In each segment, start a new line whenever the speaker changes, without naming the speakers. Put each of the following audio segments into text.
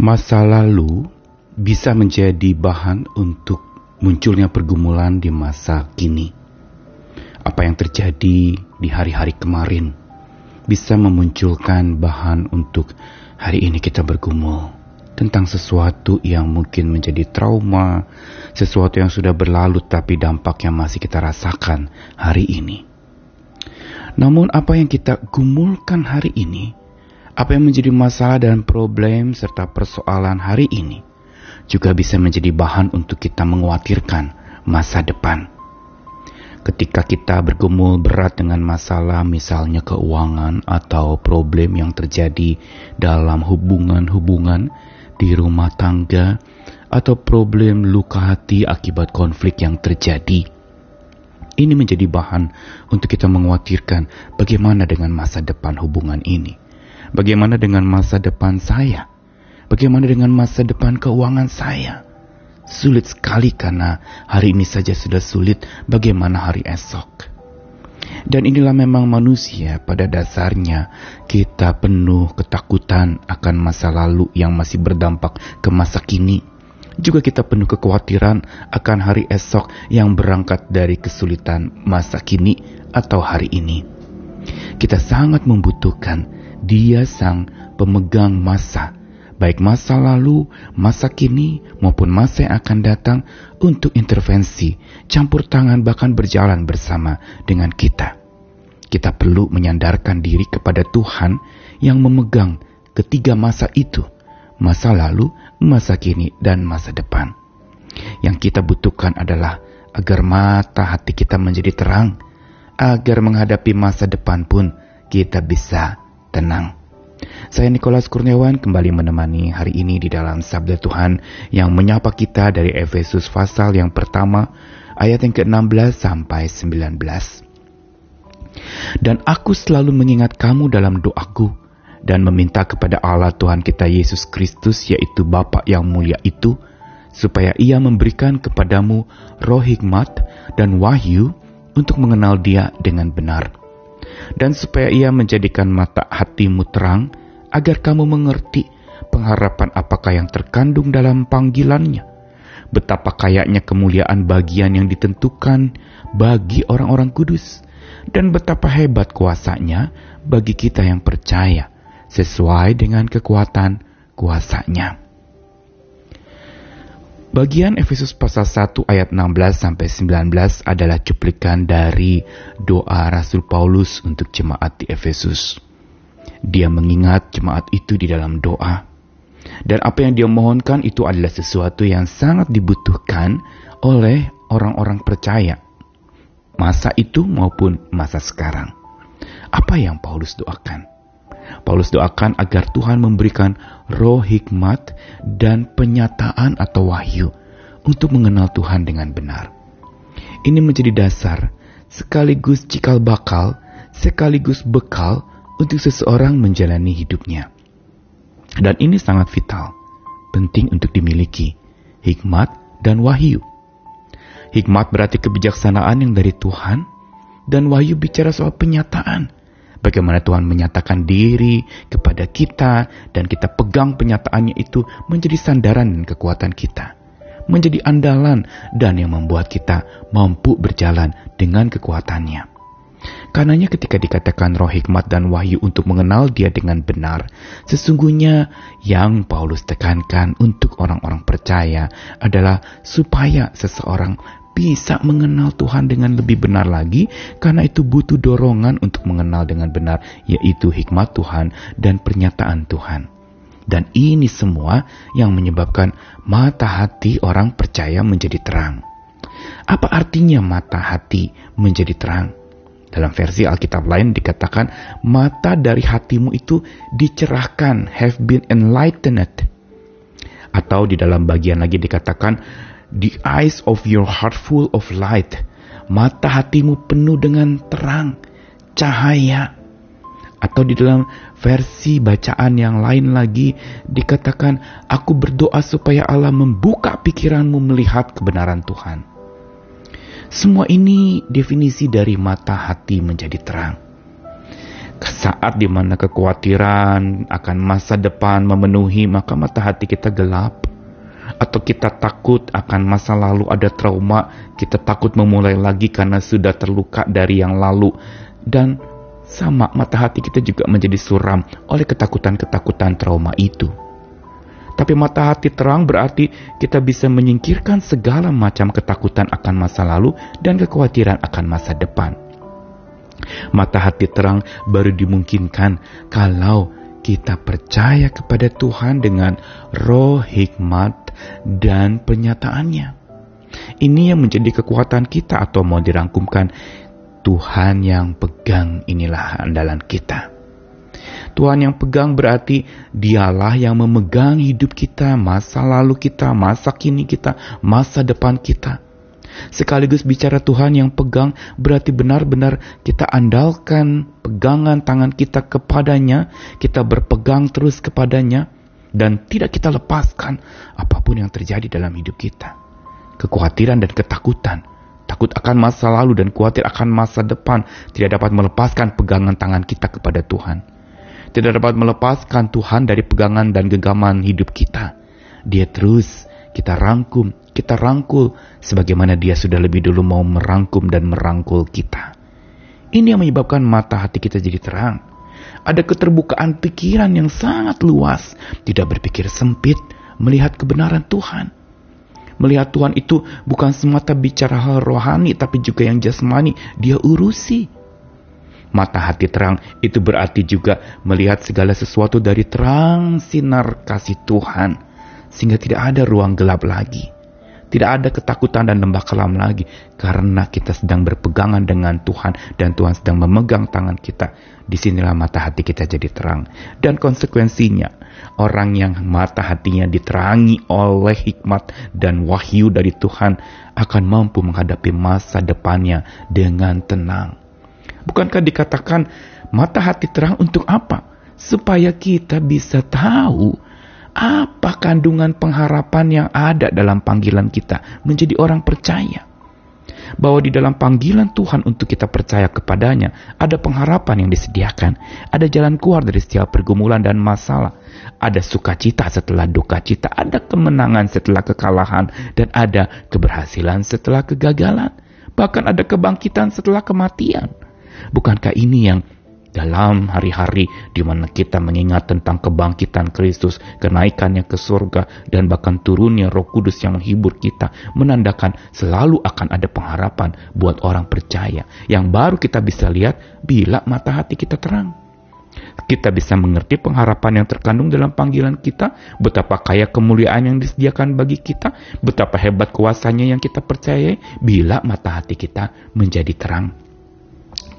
Masa lalu bisa menjadi bahan untuk munculnya pergumulan di masa kini. Apa yang terjadi di hari-hari kemarin bisa memunculkan bahan untuk hari ini kita bergumul tentang sesuatu yang mungkin menjadi trauma, sesuatu yang sudah berlalu tapi dampaknya masih kita rasakan hari ini. Namun apa yang kita gumulkan hari ini apa yang menjadi masalah dan problem serta persoalan hari ini juga bisa menjadi bahan untuk kita mengkhawatirkan masa depan. Ketika kita bergumul berat dengan masalah misalnya keuangan atau problem yang terjadi dalam hubungan-hubungan di rumah tangga atau problem luka hati akibat konflik yang terjadi. Ini menjadi bahan untuk kita mengkhawatirkan bagaimana dengan masa depan hubungan ini Bagaimana dengan masa depan saya? Bagaimana dengan masa depan keuangan saya? Sulit sekali karena hari ini saja sudah sulit, bagaimana hari esok? Dan inilah memang manusia pada dasarnya kita penuh ketakutan akan masa lalu yang masih berdampak ke masa kini. Juga kita penuh kekhawatiran akan hari esok yang berangkat dari kesulitan masa kini atau hari ini. Kita sangat membutuhkan dia sang pemegang masa, baik masa lalu, masa kini, maupun masa yang akan datang untuk intervensi, campur tangan bahkan berjalan bersama dengan kita. Kita perlu menyandarkan diri kepada Tuhan yang memegang ketiga masa itu, masa lalu, masa kini, dan masa depan. Yang kita butuhkan adalah agar mata hati kita menjadi terang, agar menghadapi masa depan pun kita bisa tenang. Saya Nikolas Kurniawan kembali menemani hari ini di dalam Sabda Tuhan yang menyapa kita dari Efesus pasal yang pertama ayat yang ke-16 sampai 19. Dan aku selalu mengingat kamu dalam doaku dan meminta kepada Allah Tuhan kita Yesus Kristus yaitu Bapa yang mulia itu supaya ia memberikan kepadamu roh hikmat dan wahyu untuk mengenal dia dengan benar dan supaya ia menjadikan mata hatimu terang, agar kamu mengerti pengharapan apakah yang terkandung dalam panggilannya, betapa kayaknya kemuliaan bagian yang ditentukan bagi orang-orang kudus, dan betapa hebat kuasanya bagi kita yang percaya, sesuai dengan kekuatan kuasanya. Bagian Efesus pasal 1 ayat 16 sampai 19 adalah cuplikan dari doa Rasul Paulus untuk jemaat di Efesus. Dia mengingat jemaat itu di dalam doa. Dan apa yang dia mohonkan itu adalah sesuatu yang sangat dibutuhkan oleh orang-orang percaya. Masa itu maupun masa sekarang. Apa yang Paulus doakan? Paulus doakan agar Tuhan memberikan roh hikmat dan penyataan atau wahyu untuk mengenal Tuhan dengan benar. Ini menjadi dasar sekaligus cikal bakal, sekaligus bekal untuk seseorang menjalani hidupnya. Dan ini sangat vital, penting untuk dimiliki, hikmat dan wahyu. Hikmat berarti kebijaksanaan yang dari Tuhan, dan wahyu bicara soal penyataan, Bagaimana Tuhan menyatakan diri kepada kita dan kita pegang penyataannya itu menjadi sandaran kekuatan kita. Menjadi andalan dan yang membuat kita mampu berjalan dengan kekuatannya. Karenanya ketika dikatakan roh hikmat dan wahyu untuk mengenal dia dengan benar, sesungguhnya yang Paulus tekankan untuk orang-orang percaya adalah supaya seseorang bisa mengenal Tuhan dengan lebih benar lagi karena itu butuh dorongan untuk mengenal dengan benar yaitu hikmat Tuhan dan pernyataan Tuhan. Dan ini semua yang menyebabkan mata hati orang percaya menjadi terang. Apa artinya mata hati menjadi terang? Dalam versi Alkitab lain dikatakan mata dari hatimu itu dicerahkan, have been enlightened. Atau di dalam bagian lagi dikatakan The eyes of your heart full of light. Mata hatimu penuh dengan terang, cahaya. Atau di dalam versi bacaan yang lain lagi dikatakan, Aku berdoa supaya Allah membuka pikiranmu melihat kebenaran Tuhan. Semua ini definisi dari mata hati menjadi terang. saat di mana kekhawatiran akan masa depan memenuhi maka mata hati kita gelap atau kita takut akan masa lalu ada trauma kita takut memulai lagi karena sudah terluka dari yang lalu. Dan sama mata hati kita juga menjadi suram oleh ketakutan-ketakutan trauma itu. Tapi mata hati terang berarti kita bisa menyingkirkan segala macam ketakutan akan masa lalu dan kekhawatiran akan masa depan. Mata hati terang baru dimungkinkan kalau kita percaya kepada Tuhan dengan roh hikmat dan penyataannya. Ini yang menjadi kekuatan kita atau mau dirangkumkan Tuhan yang pegang inilah andalan kita. Tuhan yang pegang berarti dialah yang memegang hidup kita, masa lalu kita, masa kini kita, masa depan kita. Sekaligus bicara Tuhan yang pegang berarti benar-benar kita andalkan pegangan tangan kita kepadanya, kita berpegang terus kepadanya, dan tidak kita lepaskan apa pun yang terjadi dalam hidup kita. Kekhawatiran dan ketakutan, takut akan masa lalu dan khawatir akan masa depan tidak dapat melepaskan pegangan tangan kita kepada Tuhan. Tidak dapat melepaskan Tuhan dari pegangan dan genggaman hidup kita. Dia terus kita rangkum, kita rangkul sebagaimana dia sudah lebih dulu mau merangkum dan merangkul kita. Ini yang menyebabkan mata hati kita jadi terang. Ada keterbukaan pikiran yang sangat luas, tidak berpikir sempit, melihat kebenaran Tuhan. Melihat Tuhan itu bukan semata bicara hal rohani, tapi juga yang jasmani, dia urusi. Mata hati terang itu berarti juga melihat segala sesuatu dari terang sinar kasih Tuhan sehingga tidak ada ruang gelap lagi. Tidak ada ketakutan dan lembah kelam lagi karena kita sedang berpegangan dengan Tuhan dan Tuhan sedang memegang tangan kita. Di sinilah mata hati kita jadi terang. Dan konsekuensinya, orang yang mata hatinya diterangi oleh hikmat dan wahyu dari Tuhan akan mampu menghadapi masa depannya dengan tenang. Bukankah dikatakan mata hati terang untuk apa? Supaya kita bisa tahu apa kandungan pengharapan yang ada dalam panggilan kita menjadi orang percaya? Bahwa di dalam panggilan Tuhan untuk kita percaya kepadanya, ada pengharapan yang disediakan, ada jalan keluar dari setiap pergumulan dan masalah, ada sukacita setelah duka cita, ada kemenangan setelah kekalahan, dan ada keberhasilan setelah kegagalan, bahkan ada kebangkitan setelah kematian. Bukankah ini yang dalam hari-hari di mana kita mengingat tentang kebangkitan Kristus, kenaikannya ke surga, dan bahkan turunnya roh kudus yang menghibur kita, menandakan selalu akan ada pengharapan buat orang percaya, yang baru kita bisa lihat bila mata hati kita terang. Kita bisa mengerti pengharapan yang terkandung dalam panggilan kita, betapa kaya kemuliaan yang disediakan bagi kita, betapa hebat kuasanya yang kita percayai, bila mata hati kita menjadi terang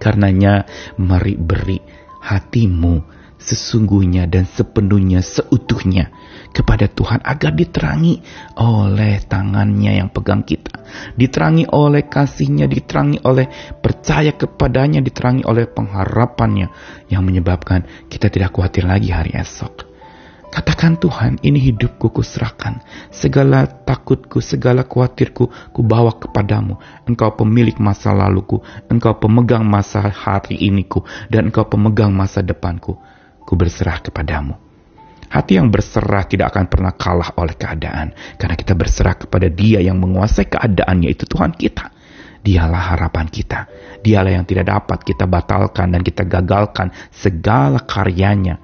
Karenanya mari beri hatimu sesungguhnya dan sepenuhnya seutuhnya kepada Tuhan agar diterangi oleh tangannya yang pegang kita. Diterangi oleh kasihnya, diterangi oleh percaya kepadanya, diterangi oleh pengharapannya yang menyebabkan kita tidak khawatir lagi hari esok. Katakan Tuhan, ini hidupku kuserahkan. Segala takutku, segala khawatirku, ku bawa kepadamu. Engkau pemilik masa laluku, engkau pemegang masa hari iniku, dan engkau pemegang masa depanku. Ku berserah kepadamu. Hati yang berserah tidak akan pernah kalah oleh keadaan. Karena kita berserah kepada dia yang menguasai keadaan, yaitu Tuhan kita. Dialah harapan kita. Dialah yang tidak dapat kita batalkan dan kita gagalkan segala karyanya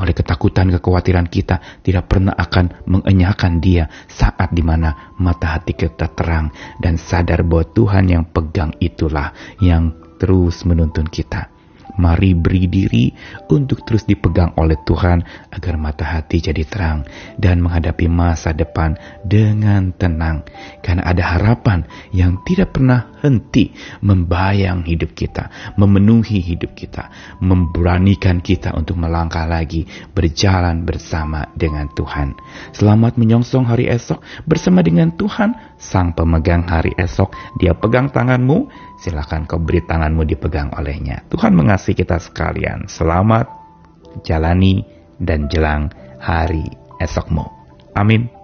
oleh ketakutan kekhawatiran kita tidak pernah akan mengenyahkan dia saat di mana mata hati kita terang dan sadar bahwa Tuhan yang pegang itulah yang terus menuntun kita. Mari beri diri untuk terus dipegang oleh Tuhan agar mata hati jadi terang dan menghadapi masa depan dengan tenang. Karena ada harapan yang tidak pernah henti membayang hidup kita, memenuhi hidup kita, memberanikan kita untuk melangkah lagi berjalan bersama dengan Tuhan. Selamat menyongsong hari esok bersama dengan Tuhan, Sang Pemegang hari esok. Dia pegang tanganmu, silakan kau beri tanganmu dipegang olehnya. Tuhan mengasihi kita sekalian. Selamat jalani dan jelang hari esokmu. Amin.